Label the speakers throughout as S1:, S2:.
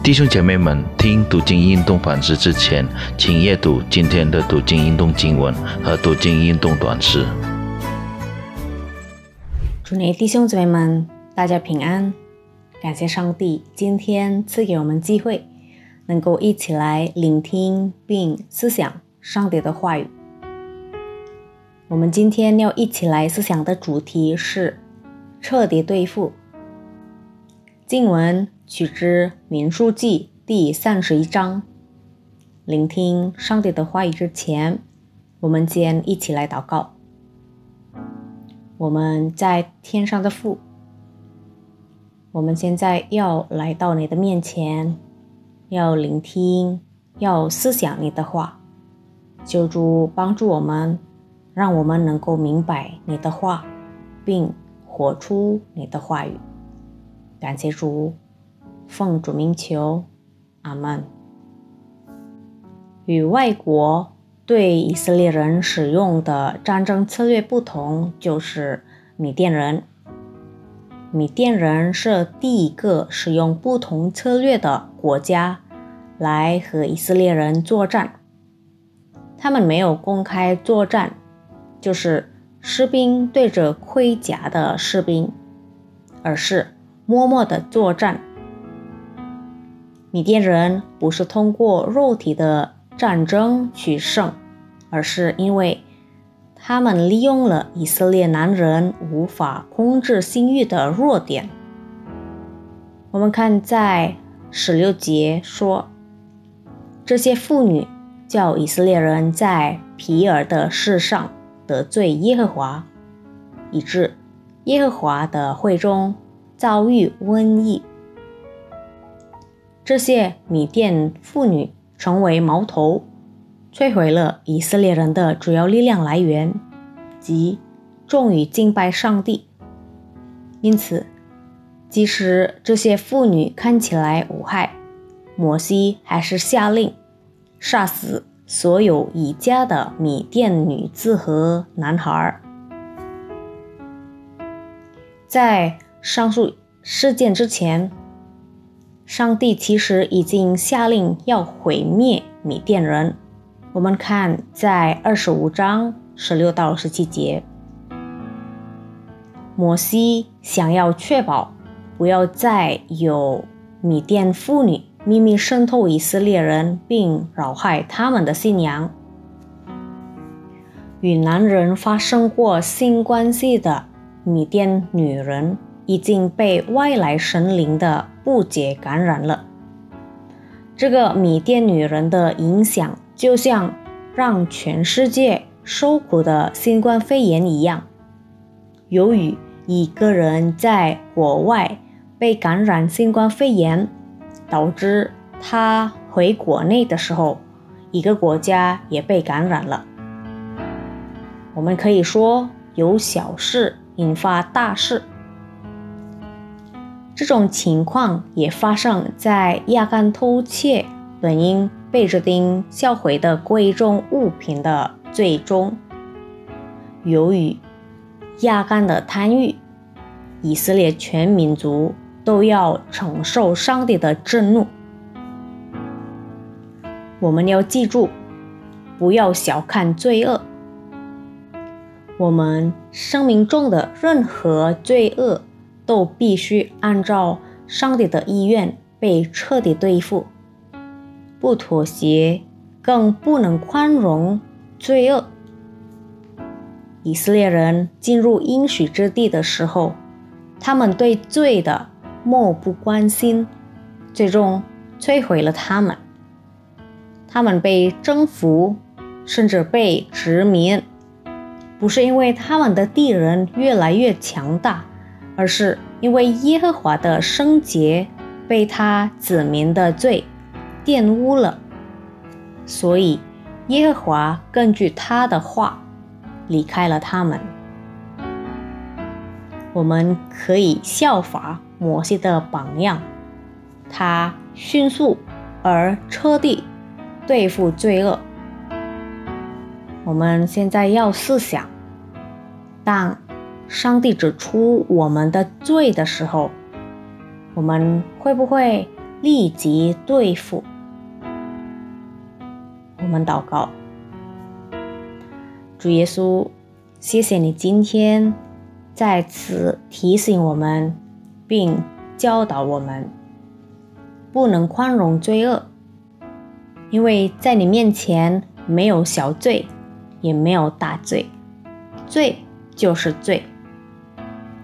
S1: 弟兄姐妹们，听读经运动反思之前，请阅读今天的读经运动经文和读经运动短诗。
S2: 祝你弟兄姊妹们，大家平安！感谢上帝今天赐给我们机会，能够一起来聆听并思想上帝的话语。我们今天要一起来思想的主题是彻底对付。经文。取之民书记第三十一章。聆听上帝的话语之前，我们先一起来祷告。我们在天上的父，我们现在要来到你的面前，要聆听，要思想你的话。求主帮助我们，让我们能够明白你的话，并活出你的话语。感谢主。奉主名求，阿门。与外国对以色列人使用的战争策略不同，就是米甸人。米甸人是第一个使用不同策略的国家来和以色列人作战。他们没有公开作战，就是士兵对着盔甲的士兵，而是默默的作战。米甸人不是通过肉体的战争取胜，而是因为他们利用了以色列男人无法控制性欲的弱点。我们看在十六节说，这些妇女叫以色列人在皮尔的事上得罪耶和华，以致耶和华的会中遭遇瘟疫。这些米甸妇女成为矛头，摧毁了以色列人的主要力量来源，即重于敬拜上帝。因此，即使这些妇女看起来无害，摩西还是下令杀死所有已嫁的米甸女子和男孩。在上述事件之前。上帝其实已经下令要毁灭米甸人。我们看在二十五章十六到十七节，摩西想要确保不要再有米甸妇女秘密渗透以色列人，并扰害他们的信仰。与男人发生过性关系的米甸女人。已经被外来神灵的不解感染了。这个米甸女人的影响，就像让全世界受苦的新冠肺炎一样。由于一个人在国外被感染新冠肺炎，导致他回国内的时候，一个国家也被感染了。我们可以说，有小事引发大事。这种情况也发生在亚干偷窃本应被着丁销毁的贵重物品的罪中。由于亚干的贪欲，以色列全民族都要承受上帝的震怒。我们要记住，不要小看罪恶。我们生命中的任何罪恶。都必须按照上帝的意愿被彻底对付，不妥协，更不能宽容罪恶。以色列人进入应许之地的时候，他们对罪的漠不关心，最终摧毁了他们。他们被征服，甚至被殖民，不是因为他们的敌人越来越强大。而是因为耶和华的圣洁被他子民的罪玷污了，所以耶和华根据他的话离开了他们。我们可以效法摩西的榜样，他迅速而彻底对付罪恶。我们现在要思想，当。上帝指出我们的罪的时候，我们会不会立即对付。我们祷告，主耶稣，谢谢你今天再次提醒我们，并教导我们，不能宽容罪恶，因为在你面前没有小罪，也没有大罪，罪就是罪。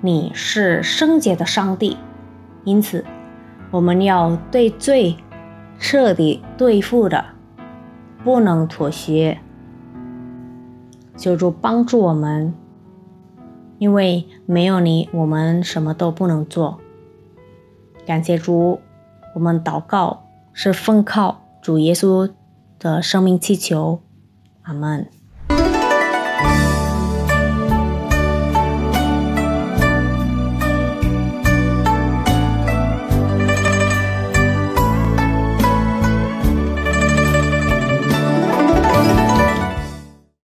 S2: 你是圣洁的上帝，因此我们要对罪彻底对付的，不能妥协。求主帮助我们，因为没有你，我们什么都不能做。感谢主，我们祷告是奉靠主耶稣的生命祈求，阿门。